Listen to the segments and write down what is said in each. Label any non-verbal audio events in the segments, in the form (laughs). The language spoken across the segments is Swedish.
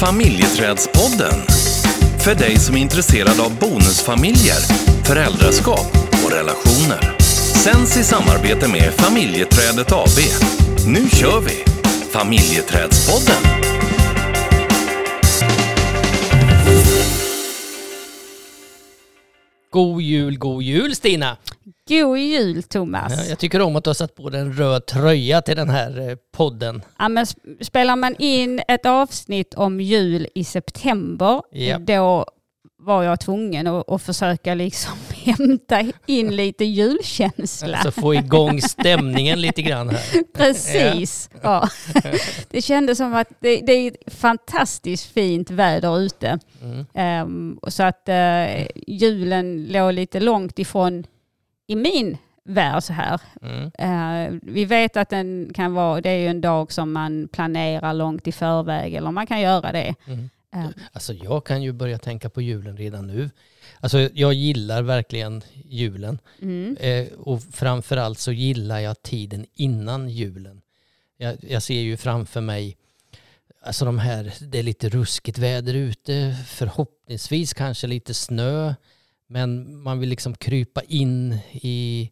Familjeträdspodden. För dig som är intresserad av bonusfamiljer, föräldraskap och relationer. Sänds i samarbete med Familjeträdet AB. Nu kör vi! Familjeträdspodden. God jul, god jul Stina! God jul Thomas! Ja, jag tycker om att du har satt på dig en röd tröja till den här eh, podden. Ja, men sp- spelar man in ett avsnitt om jul i september, Ja. då var jag tvungen att, att försöka liksom (laughs) hämta in lite julkänsla. Så få igång stämningen lite grann här. (laughs) Precis. Ja. (laughs) Det kändes som att det, det är fantastiskt fint väder ute. Mm. Och så att eh, julen låg lite långt ifrån i min värld så här. Mm. Eh, vi vet att den kan vara, det är ju en dag som man planerar långt i förväg eller man kan göra det. Mm. Eh, Alltså jag kan ju börja tänka på julen redan nu. Alltså jag gillar verkligen julen. mm, Eh, och framförallt så gillar jag tiden innan julen. Jag, jag ser ju framför mig, alltså de här, det är lite ruskigt väder ute, förhoppningsvis kanske lite snö, men man vill liksom krypa in i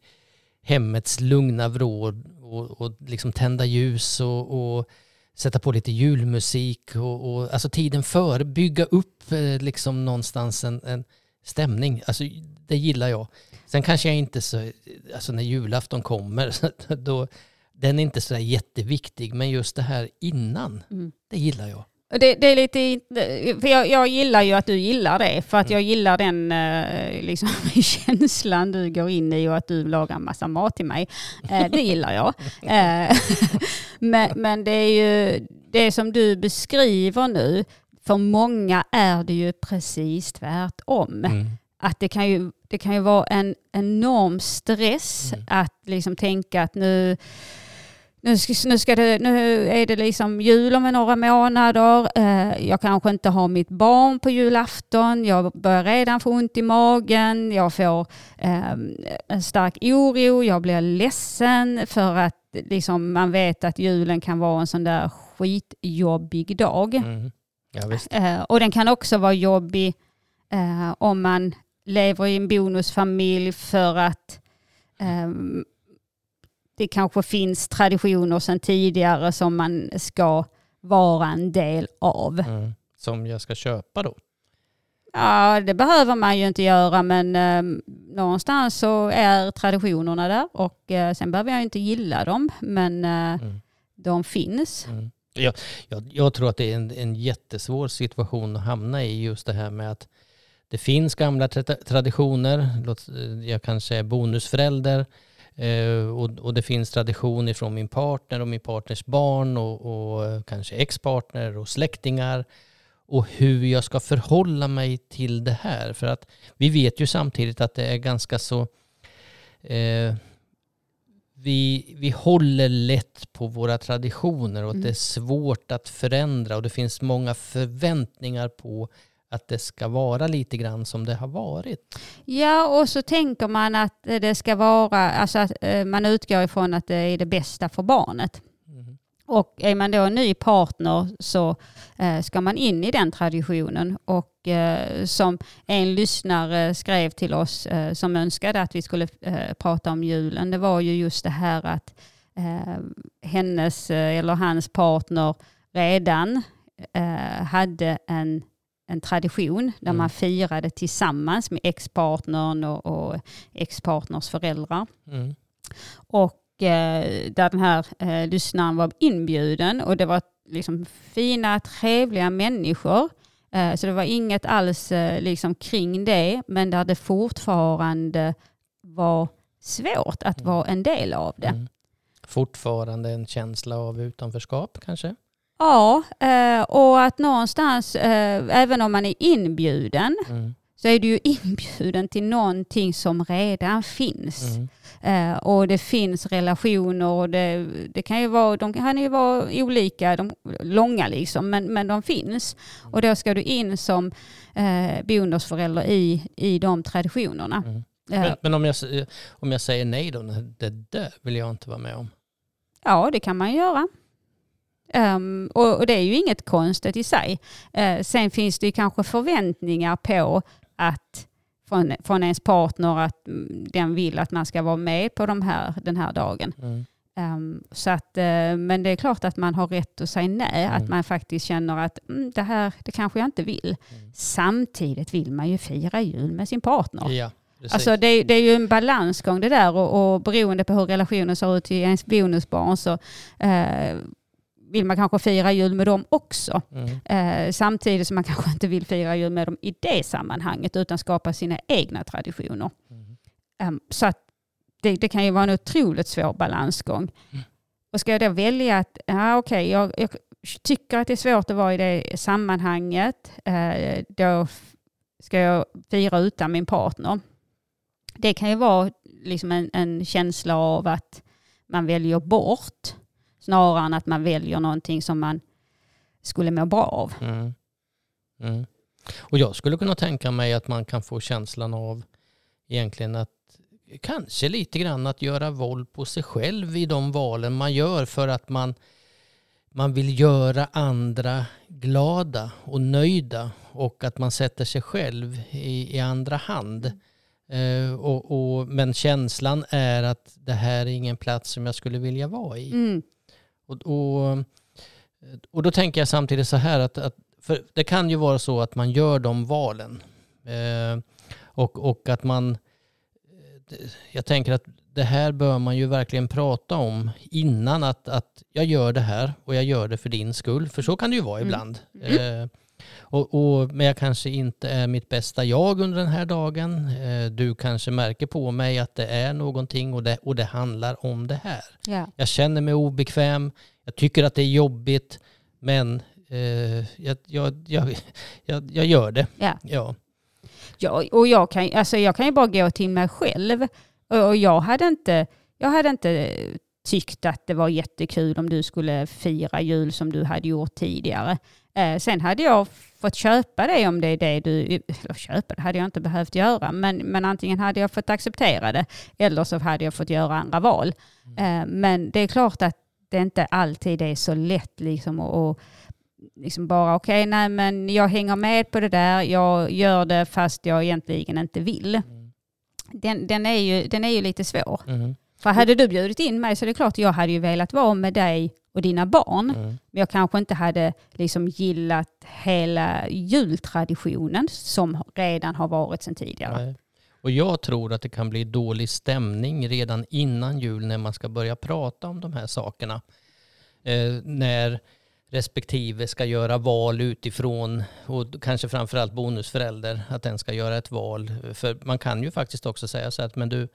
hemmets lugna vrå och, och liksom tända ljus och, och sätta på lite julmusik och, och alltså tiden före, bygga upp eh, liksom någonstans en, en stämning. Alltså det gillar jag. Sen kanske jag inte så, alltså när julafton kommer, (laughs) då, den är inte så jätteviktig, men just det här innan, mm. det gillar jag. Det, det är lite, för jag, jag gillar ju att du gillar det, för att Mm. jag gillar den eh, liksom, (laughs) känslan du går in i och att du lagar massa mat till mig. Eh, det gillar jag. (laughs) Eh, (laughs) men, men det är ju det som du beskriver nu, för många är det ju precis tvärtom. Mm. Att det kan ju, det kan ju vara en enorm stress Mm. att liksom tänka att nu nu, ska, nu, ska det, nu är det liksom jul om några månader. Eh, jag kanske inte har mitt barn på julafton. Jag börjar redan få ont i magen. Jag får eh, en stark oro. Jag blir ledsen för att liksom, man vet att julen kan vara en sån där skitjobbig dag. Mm. Ja. Eh, och den kan också vara jobbig eh, om man lever i en bonusfamilj för att ehm, det kanske finns traditioner sedan tidigare som man ska vara en del av. Mm. Som jag ska köpa då. Ja, det behöver man ju inte göra men eh, någonstans så är traditionerna där och eh, sen behöver jag inte gilla dem men eh, Mm. de finns. Mm. Jag, jag, jag tror att det är en, en jättesvår situation att hamna i just det här med att det finns gamla tra- traditioner. Låt, jag kanske är bonusförälder eh, och, och det finns traditioner från min partner och min partners barn och, och eh, kanske ex-partner och släktingar och hur jag ska förhålla mig till det här. För att vi vet ju samtidigt att det är ganska så eh, vi, vi håller lätt på våra traditioner och att Mm. det är svårt att förändra och det finns många förväntningar på att det ska vara lite grann som det har varit. Ja, och så tänker man att det ska vara, alltså att eh, man utgår ifrån att det är det bästa för barnet. Mm. Och är man då en ny partner så eh, ska man in i den traditionen. Och eh, som en lyssnare skrev till oss som önskade att vi skulle prata om julen, det var ju just det här att hennes eller hans partner redan hade en, en tradition där Mm. man firade tillsammans med ex-partnern och, och ex-partners föräldrar. Mm. Och eh, där den här eh, lyssnaren var inbjuden och det var liksom fina, trevliga människor. Eh, så det var inget alls eh, liksom kring det, men där det fortfarande var svårt att Mm. vara en del av det. Mm. Fortfarande en känsla av utanförskap kanske? Ja, eh, och att någonstans, eh, även om man är inbjuden, Mm. så är du ju (laughs) inbjuden till någonting som redan finns. Mm. Eh, och det finns relationer och det, det kan ju vara, de kan ju vara olika, de, långa liksom, men, men de finns. Och då ska du in som eh, bonusförälder i, i de traditionerna. Mm. Men, men om, jag, om jag säger nej då, det där vill jag inte vara med om. ja, det kan man göra. Um, och, och, det är ju inget konstigt i sig. Uh, sen finns det ju kanske förväntningar på att från, från ens partner att mm, den vill att man ska vara med på de här, den här dagen. Mm. Um, så att, uh, men det är klart att man har rätt att säga nej, mm. att man faktiskt känner att mm, det här det kanske jag inte vill. Mm. Samtidigt vill man ju fira jul med sin partner. Ja, alltså det, det, är ju en balansgång det där och, och beroende på hur relationen ser ut till ens bonusbarn så uh, vill man kanske fira jul med dem också. Mm. Eh, samtidigt som man kanske inte vill fira jul med dem i det sammanhanget utan skapa sina egna traditioner. Mm. Um, så att det, det, kan ju vara en otroligt svår balansgång. Mm. Och ska jag då välja att, ja okej, okay, jag, jag, tycker att det är svårt att vara i det sammanhanget, eh, då ska jag fira utan min partner. Det kan ju vara liksom en, en känsla av att man väljer bort snarare än att man väljer någonting som man skulle må bra av. Mm. Mm. Och jag skulle kunna tänka mig att man kan få känslan av egentligen att kanske lite grann att göra våld på sig själv i de valen man gör för att man, man vill göra andra glada och nöjda och att man sätter sig själv i, i andra hand. Uh, och, och, men känslan är att det här är ingen plats som jag skulle vilja vara i. Mm. Och, och, och då tänker jag samtidigt så här att, att för det kan ju vara så att man gör de valen. Uh, och, och att man jag tänker att det här bör man ju verkligen prata om innan att, att jag gör det här och jag gör det för din skull. För så kan det ju vara mm. ibland. Mm. Eh, och, och, men jag kanske inte är mitt bästa jag under den här dagen. Eh, du kanske märker på mig att det är någonting och det, och det handlar om det här. Ja. Jag känner mig obekväm, jag tycker att det är jobbigt, men eh, jag, jag, jag, jag, gör det. Ja. ja. Ja, och jag kan, alltså jag kan ju bara gå till mig själv. Och jag hade inte, jag hade inte tyckt att det var jättekul om du skulle fira jul som du hade gjort tidigare. Eh, sen hade jag fått köpa det om det är det du... Eller köpa det hade jag inte behövt göra, men, men antingen hade jag fått acceptera det eller så hade jag fått göra andra val. Mm. Eh, men det är klart att det inte alltid är så lätt liksom att liksom bara okej, okay, nej men jag hänger med på det där, jag gör det fast jag egentligen inte vill. Mm. Den, den, är ju, den är ju lite svår. Mm. För hade du bjudit in mig så är det klart jag hade ju velat vara med dig och dina barn. Mm. Men jag kanske inte hade liksom gillat hela jultraditionen som redan har varit sedan tidigare. Nej. Och jag tror att det kan bli dålig stämning redan innan jul när man ska börja prata om de här sakerna. Eh, när respektive ska göra val utifrån och kanske framförallt bonusförälder att den ska göra ett val. För man kan ju faktiskt också säga så att men du,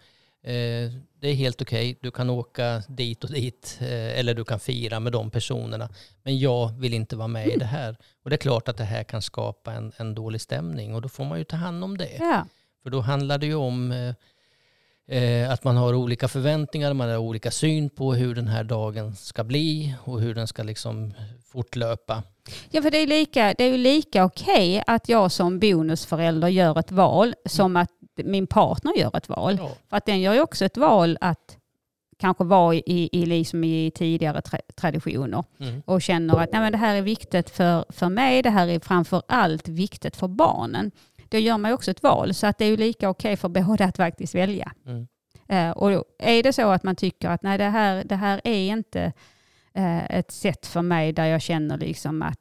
det är helt okej, okay. du kan åka dit och dit eh, eller du kan fira med de personerna. Men jag vill inte vara med i det här. Och det är klart att det här kan skapa en, en dålig stämning och då får man ju ta hand om det. Ja. För då handlar det ju om eh, Eh, att man har olika förväntningar, man har olika syn på hur den här dagen ska bli och hur den ska liksom fortlöpa. Ja, för det är, lika, det är ju lika okej okay att jag som bonusförälder gör ett val som att min partner gör ett val. Ja. För att den gör ju också ett val att kanske vara i, i, liksom i tidigare tra traditioner mm. och känner att Nej, men det här är viktigt för, för mig, det här är framför allt viktigt för barnen då gör man också ett val. Så att det är ju lika okej för båda att faktiskt välja. Mm. Uh, och är det så att man tycker att nej, det här, det här är inte uh, ett sätt för mig där jag känner liksom att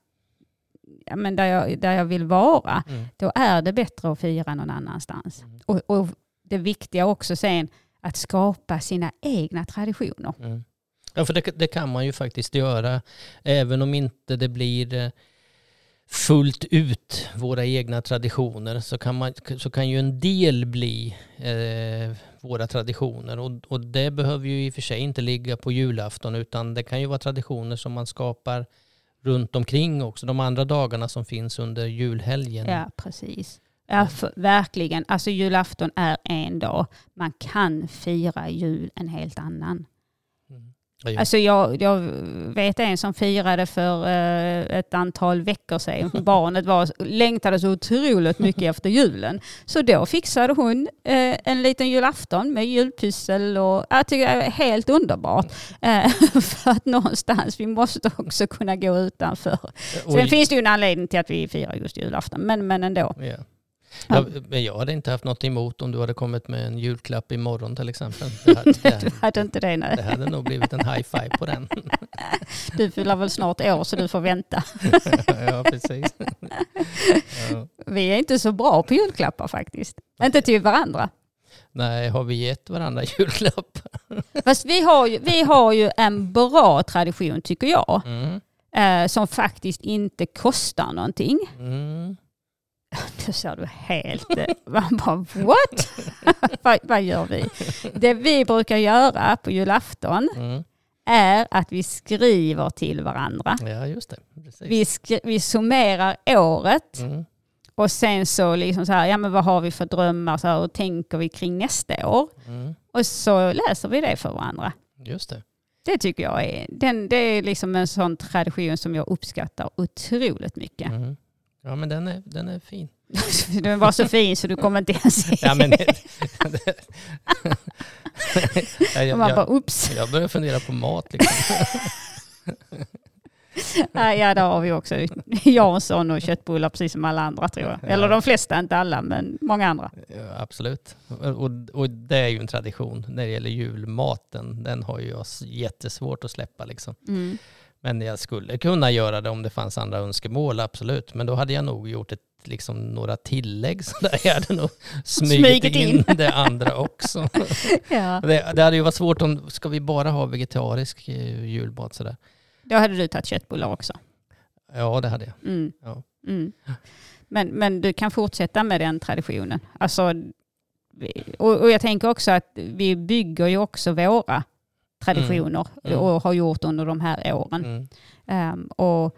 ja, men där, jag, där jag vill vara, mm. då är det bättre att fira någon annanstans. Mm. Och, och, det viktiga också sen, att skapa sina egna traditioner. Mm. Ja, för det, det, kan man ju faktiskt göra, även om inte det blir eh, fullt ut våra egna traditioner så kan, man, så kan ju en del bli eh, våra traditioner. Och, och det behöver ju i och för sig inte ligga på julafton utan det kan ju vara traditioner som man skapar runt omkring också, de andra dagarna som finns under julhelgen. Ja, precis. Ja, för, verkligen. Alltså julafton är en dag. Man kan fira jul en helt annan. Alltså jag, jag vet en som firade för eh, ett antal veckor sedan. (laughs) Barnet var, längtade så otroligt mycket efter julen. Så då fixade hon eh, en liten julafton med julpyssel och jag tycker det är helt underbart. Eh, (laughs) för att någonstans, vi måste också kunna gå utanför. Sen finns det ju en anledning till att vi firar just julafton, men, men ändå. Ja. Ja, men jag hade inte haft något emot om du hade kommit med en julklapp imorgon till exempel. Det hade, (laughs) Du det, hade inte det det nu. hade nog blivit en high five på den. (laughs) Du fyller väl snart år så du får vänta. (laughs) ja, precis. Ja. Vi är inte så bra på julklappar faktiskt. Inte till varandra. Nej, har vi gett varandra julklapp? Fast vi har ju, vi har ju en bra tradition tycker jag. Mm. Eh, som faktiskt inte kostar någonting. Mm. (laughs) Då ser du helt... eh, (laughs) Man bara what? (laughs) vad, vad gör vi? Det vi brukar göra på julafton Mm. är att vi skriver till varandra. Ja, just det. Precis. Vi, skri- vi summerar året Mm. och sen så liksom så här, ja men vad har vi för drömmar så här, och tänker vi kring nästa år? Mm. Och så läser vi det för varandra. Just det. Det tycker jag är, den, det är liksom en sån tradition som jag uppskattar otroligt mycket. Mm. Ja, men den är, den är fin. (laughs) Den var så fin så du kommer inte ens (laughs) Ja, men, (laughs) Ja, jag, Man bara jag, ups. jag börjar fundera på mat. Liksom. Ja, ja, där har vi också Jansson och köttbullar precis som alla andra tror jag. Ja. Eller de flesta, inte alla, men många andra. Ja, absolut. Och, och det är ju en tradition när det gäller julmaten. Den har ju jag jättesvårt att släppa. Liksom. Mm. Men jag skulle kunna göra det om det fanns andra önskemål, absolut. Men då hade jag nog gjort ett, liksom, några tillägg. (laughs) Så där. Jag hade nog smugit, in. in det andra också. (laughs) Ja. det, det hade ju varit svårt om, ska vi bara ha vegetarisk eh, julmat sådär? Då hade du tagit köttbullar också. Ja, det hade jag. Mm. Ja. Mm. Men, men du kan fortsätta med den traditionen. Alltså, och, och jag tänker också att vi bygger ju också våra traditioner Mm. och har gjort under de här åren. Mm. Ehm, och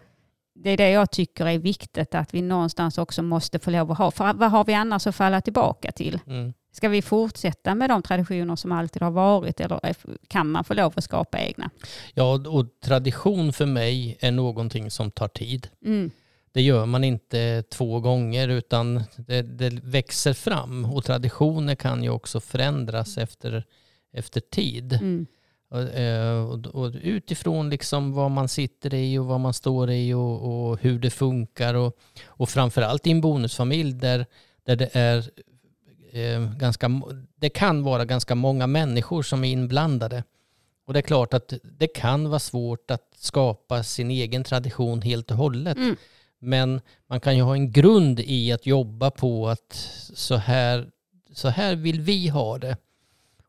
det är det jag tycker är viktigt att vi någonstans också måste få lov att ha. För vad har vi annars att falla tillbaka till? Mm. Ska vi fortsätta med de traditioner som alltid har varit eller kan man få lov att skapa egna? Ja, och tradition för mig är någonting som tar tid. Mm. Det gör man inte två gånger utan det, det växer fram och traditioner kan ju också förändras efter, efter tid. Mm. Och, eh, och, utifrån liksom vad man sitter i och vad man står i och, och hur det funkar och, och framförallt i en bonusfamilj där, där det är eh, ganska, det kan vara ganska många människor som är inblandade. Och det är klart att det kan vara svårt att skapa sin egen tradition helt och hållet. Mm. Men man kan ju ha en grund i att jobba på att så här, så här vill vi ha det.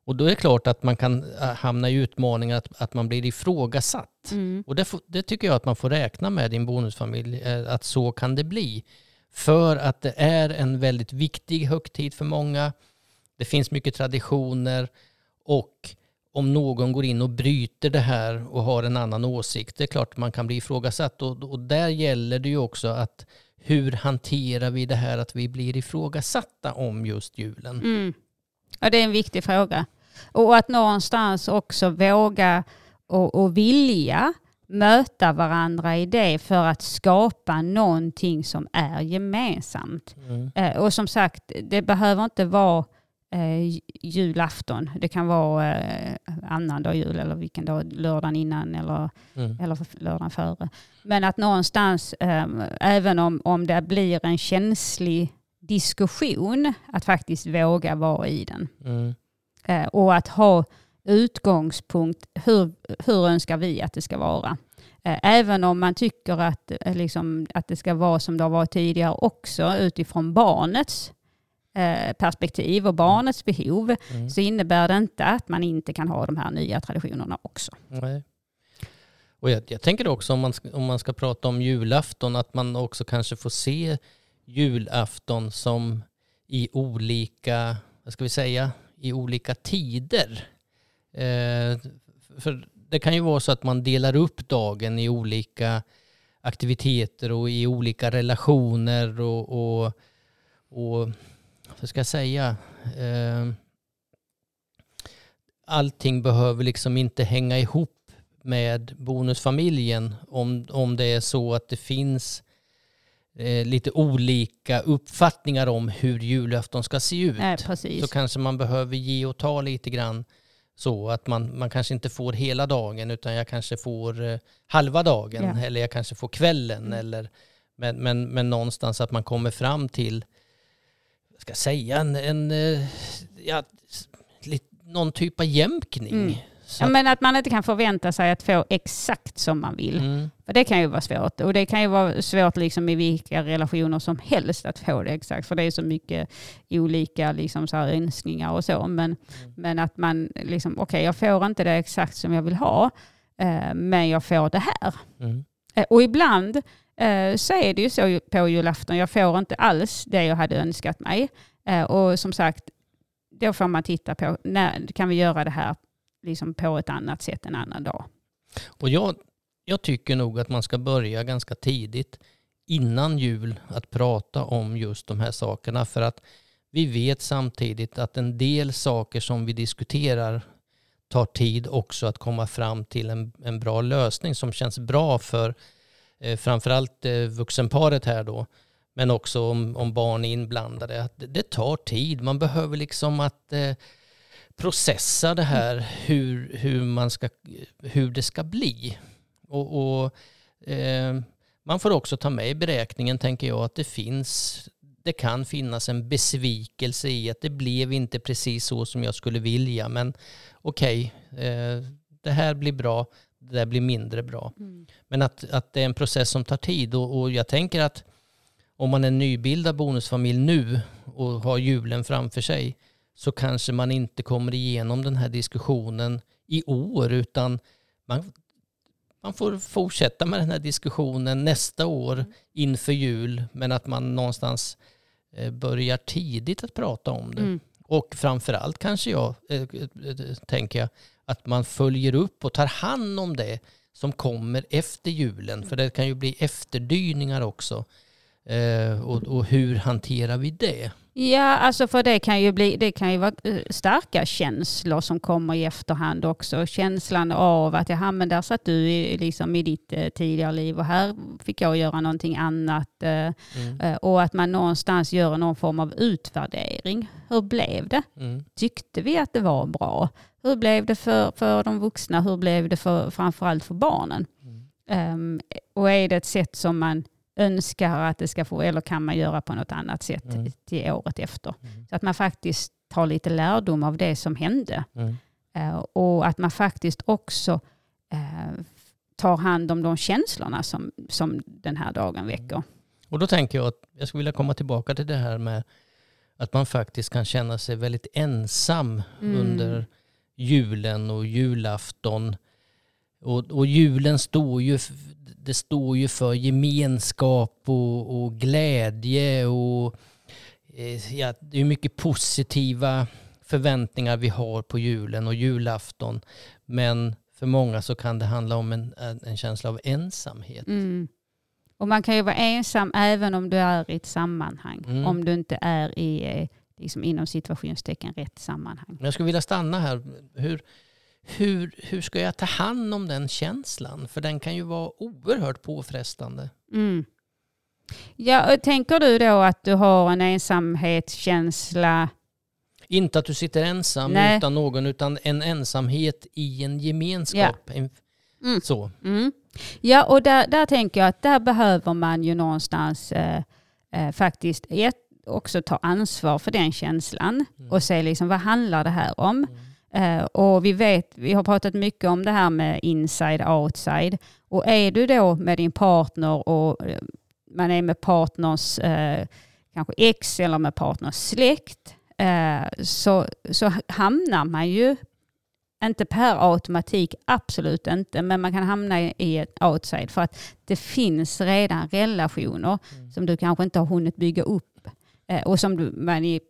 Och då är det klart att man kan äh, hamna i utmaningar att, att man blir ifrågasatt. Mm. Och det, det tycker jag att man får räkna med i en bonusfamilj, eh, att så kan det bli. För att det är en väldigt viktig högtid för många. Det finns mycket traditioner och om någon går in och bryter det här och har en annan åsikt, det är klart att man kan bli ifrågasatt. Och, och där gäller det ju också att hur hanterar vi det här att vi blir ifrågasatta om just julen? Mm. Ja, det är en viktig fråga. Och att någonstans också våga och, och vilja möta varandra i det för att skapa någonting som är gemensamt. Mm. Eh, och som sagt, det behöver inte vara eh, julafton. Det kan vara eh, annandag jul eller vilken dag, lördagen innan eller Mm. eller lördagen före. Men att någonstans, eh, även om, om det blir en känslig diskussion, att faktiskt våga vara i den. Mm. Eh, och att ha utgångspunkt, hur, hur önskar vi att det ska vara? Eh, även om man tycker att, eh, liksom, att det ska vara som det har varit tidigare också utifrån barnets perspektiv och barnets behov, Mm. så innebär det inte att man inte kan ha de här nya traditionerna också. Nej. Och jag, jag tänker också om man, ska, om man ska prata om julafton att man också kanske får se julafton som i olika, vad ska vi säga, i olika tider. Eh, för det kan ju vara så att man delar upp dagen i olika aktiviteter och i olika relationer och, och, och vad ska jag säga, eh, allting behöver liksom inte hänga ihop med bonusfamiljen om, om det är så att det finns eh, lite olika uppfattningar om hur julafton ska se ut. Nej. Så kanske man behöver ge och ta lite grann så att man, man kanske inte får hela dagen utan jag kanske får eh, halva dagen Ja. eller jag kanske får kvällen. Mm. Eller, men, men, men någonstans att man kommer fram till, jag ska säga, en, en eh, ja, s- lit- någon typ av jämkning. Mm. Så Ja, men att man inte kan förvänta sig att få exakt som man vill. mm, För det kan ju vara svårt. Och det kan ju vara svårt liksom i vilka relationer som helst att få det exakt. För det är så mycket olika liksom så här önskningar och så. Men, men att man liksom, okej jag får inte det exakt som jag vill ha. Eh, men jag får det här. mm, Eh, och ibland eh, så är det ju så på julafton. Jag får inte alls det jag hade önskat mig. Eh, och som sagt, då får man titta på, när kan vi göra det här liksom på ett annat sätt en annan dag? Och jag, jag tycker nog att man ska börja ganska tidigt innan jul att prata om just de här sakerna för att vi vet samtidigt att en del saker som vi diskuterar tar tid också att komma fram till en, en bra lösning som känns bra för eh, framförallt eh, vuxenparet här då men också om, om barn är inblandade. Att det, det tar tid. Man behöver liksom att eh, processa det här hur, hur, man ska, hur det ska bli. Och, och eh, Man får också ta med i beräkningen, tänker jag, att det finns det kan finnas en besvikelse i att det blev inte precis så som jag skulle vilja. Men okej, eh, det här blir bra, det där blir mindre bra. Men att, att det är en process som tar tid. Och, och jag tänker att om man är nybildad bonusfamilj nu och har julen framför sig så kanske man inte kommer igenom den här diskussionen i år utan man, man får fortsätta med den här diskussionen nästa år inför jul men att man någonstans eh, börjar tidigt att prata om det. Mm. Och framförallt kanske jag, eh, tänker jag, att man följer upp och tar hand om det som kommer efter julen. För det kan ju bli efterdyningar också. Eh, och, och hur hanterar vi det? Ja, alltså för det kan ju bli, det kan ju vara eh, starka känslor som kommer i efterhand också. Känslan av att jaha, men där satt du i, liksom i ditt eh, tidigare liv och här fick jag göra någonting annat. Eh, Mm. eh, och att man någonstans gör någon form av utvärdering. Hur blev det? Mm. Tyckte vi att det var bra? Hur blev det för, för de vuxna? Hur blev det för, framförallt för barnen? Mm. Ehm, och är det ett sätt som man önskar att det ska få, eller kan man göra på något annat sätt Mm. till året efter? Mm. Så att man faktiskt tar lite lärdom av det som hände. Mm. Eh, och att man faktiskt också eh, tar hand om de känslorna som, som den här dagen väcker. Och då tänker jag att jag skulle vilja komma tillbaka till det här med att man faktiskt kan känna sig väldigt ensam Mm. under julen och julafton. Och, och julen står ju, det står ju för gemenskap och, och glädje och eh, ja, det är mycket positiva förväntningar vi har på julen och julafton. Men för många så kan det handla om en, en känsla av ensamhet. Mm. Och man kan ju vara ensam även om du är i ett sammanhang. Mm. Om du inte är i, eh, liksom inom situationstecken, rätt sammanhang. Jag skulle vilja stanna här. Hur, hur, hur ska jag ta hand om den känslan? För den kan ju vara oerhört påfrestande. Mm. Ja, tänker du då att du har en ensamhetskänsla? Inte att du sitter ensam Nej. utan någon, utan en ensamhet i en gemenskap. En, Mm. Så. Mm. Ja, och där, där tänker jag att där behöver man ju någonstans eh, eh, faktiskt ett, också ta ansvar för den känslan Mm. och se liksom, vad handlar det här om? Eh, och vi vet, vi har pratat mycket om det här med inside outside. Och är du då med din partner och eh, man är med partners eh, kanske ex eller med partners släkt eh, så, så hamnar man ju inte per automatik, absolut inte, men man kan hamna i- i ett outside för att det finns redan relationer som du kanske inte har hunnit bygga upp eh, och som du, man, är,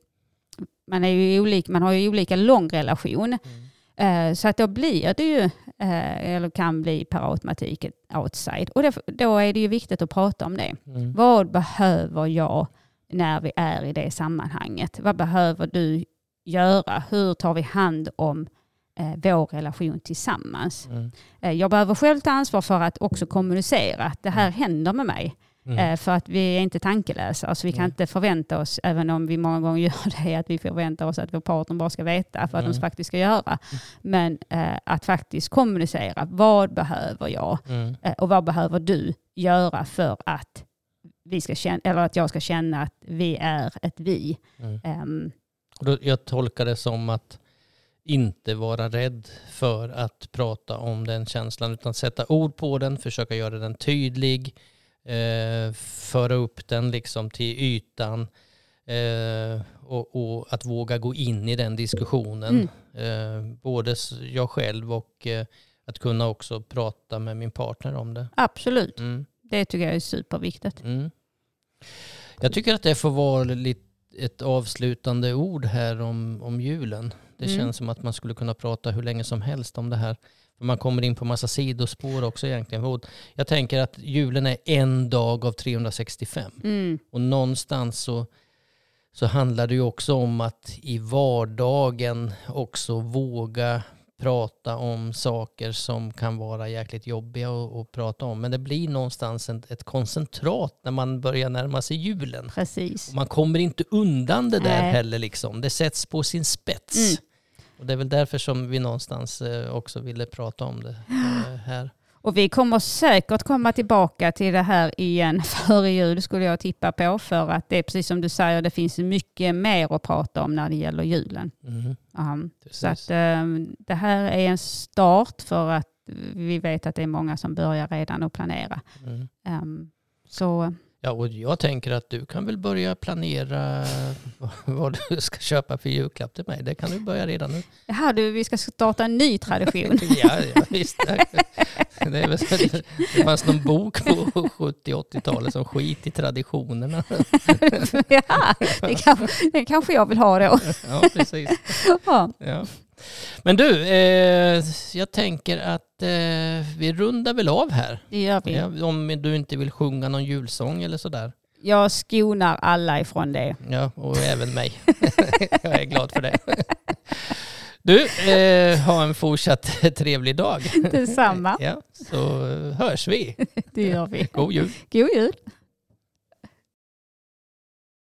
man, är ju olika, man har ju olika lång relation. Eh, Så att då blir det ju, eh, eller kan bli per automatik ett outside. Och då är det ju viktigt att prata om det. Mm. Vad behöver jag när vi är i det sammanhanget? Vad behöver du göra? Hur tar vi hand om eh, vår relation tillsammans. Mm. Jag behöver själv ta ansvar för att också kommunicera att det här händer med mig. Mm. Eh, för att vi är inte tankeläsare, så vi kan Mm. inte förvänta oss, även om vi många gånger (laughs) gör det, att vi förväntar oss att vår partner bara ska veta vad Mm. de faktiskt ska göra. Men eh, att faktiskt kommunicera, vad behöver jag Mm. eh, och vad behöver du göra för att vi ska känna, eller att jag ska känna att vi är ett vi. Mm. Då, jag tolkar det som att inte vara rädd för att prata om den känslan utan sätta ord på den, försöka göra den tydlig, eh, föra upp den liksom till ytan eh, och, och att våga gå in i den diskussionen. Eh, både jag själv och eh, att kunna också prata med min partner om det. absolut, Mm. det tycker jag är superviktigt. Mm. Jag tycker att det får vara lite ett avslutande ord här om, om julen. Det Mm. känns som att man skulle kunna prata hur länge som helst om det här. För man kommer in på massa sidospår också egentligen. Jag tänker att julen är en dag av 365. Mm. Och någonstans så, så handlar det ju också om att i vardagen också våga prata om saker som kan vara jäkligt jobbiga att, att prata om. Men det blir någonstans ett, ett koncentrat när man börjar närma sig julen. Precis. Och man kommer inte undan det där Nej. heller. Liksom. Det sätts på sin spets. Mm. Och det är väl därför som vi någonstans eh, också ville prata om det eh, (gasps) här. Och vi kommer säkert komma tillbaka till det här igen (laughs) före jul skulle jag tippa på. För att det är precis som du säger, det finns mycket mer att prata om när det gäller julen. Mm. Um, så att um, det här är en start för att vi vet att det är många som börjar redan att planera. Mm. Um, så Ja, och jag tänker att du kan väl börja planera (laughs) vad du ska köpa för julklapp till mig. Det kan du börja redan nu. Jaha, du, vi ska starta en ny tradition. (laughs) ja, ja, visst. Det, är väl det fanns någon bok på 70-80-talet som skit i traditionerna. (laughs) ja, det, kanske, det kanske jag vill ha då. Ja, precis. Ja. Ja. Men du, eh, jag tänker att eh, vi rundar väl av här. Det gör vi. Ja, om du inte vill sjunga någon julsång eller sådär. Jag skonar alla ifrån det. Ja, och även mig. (laughs) jag är glad för det. Du, eh, ha en fortsatt (laughs) trevlig dag. Detsamma. Ja, så hörs vi. (laughs) Det gör vi. God jul. God jul.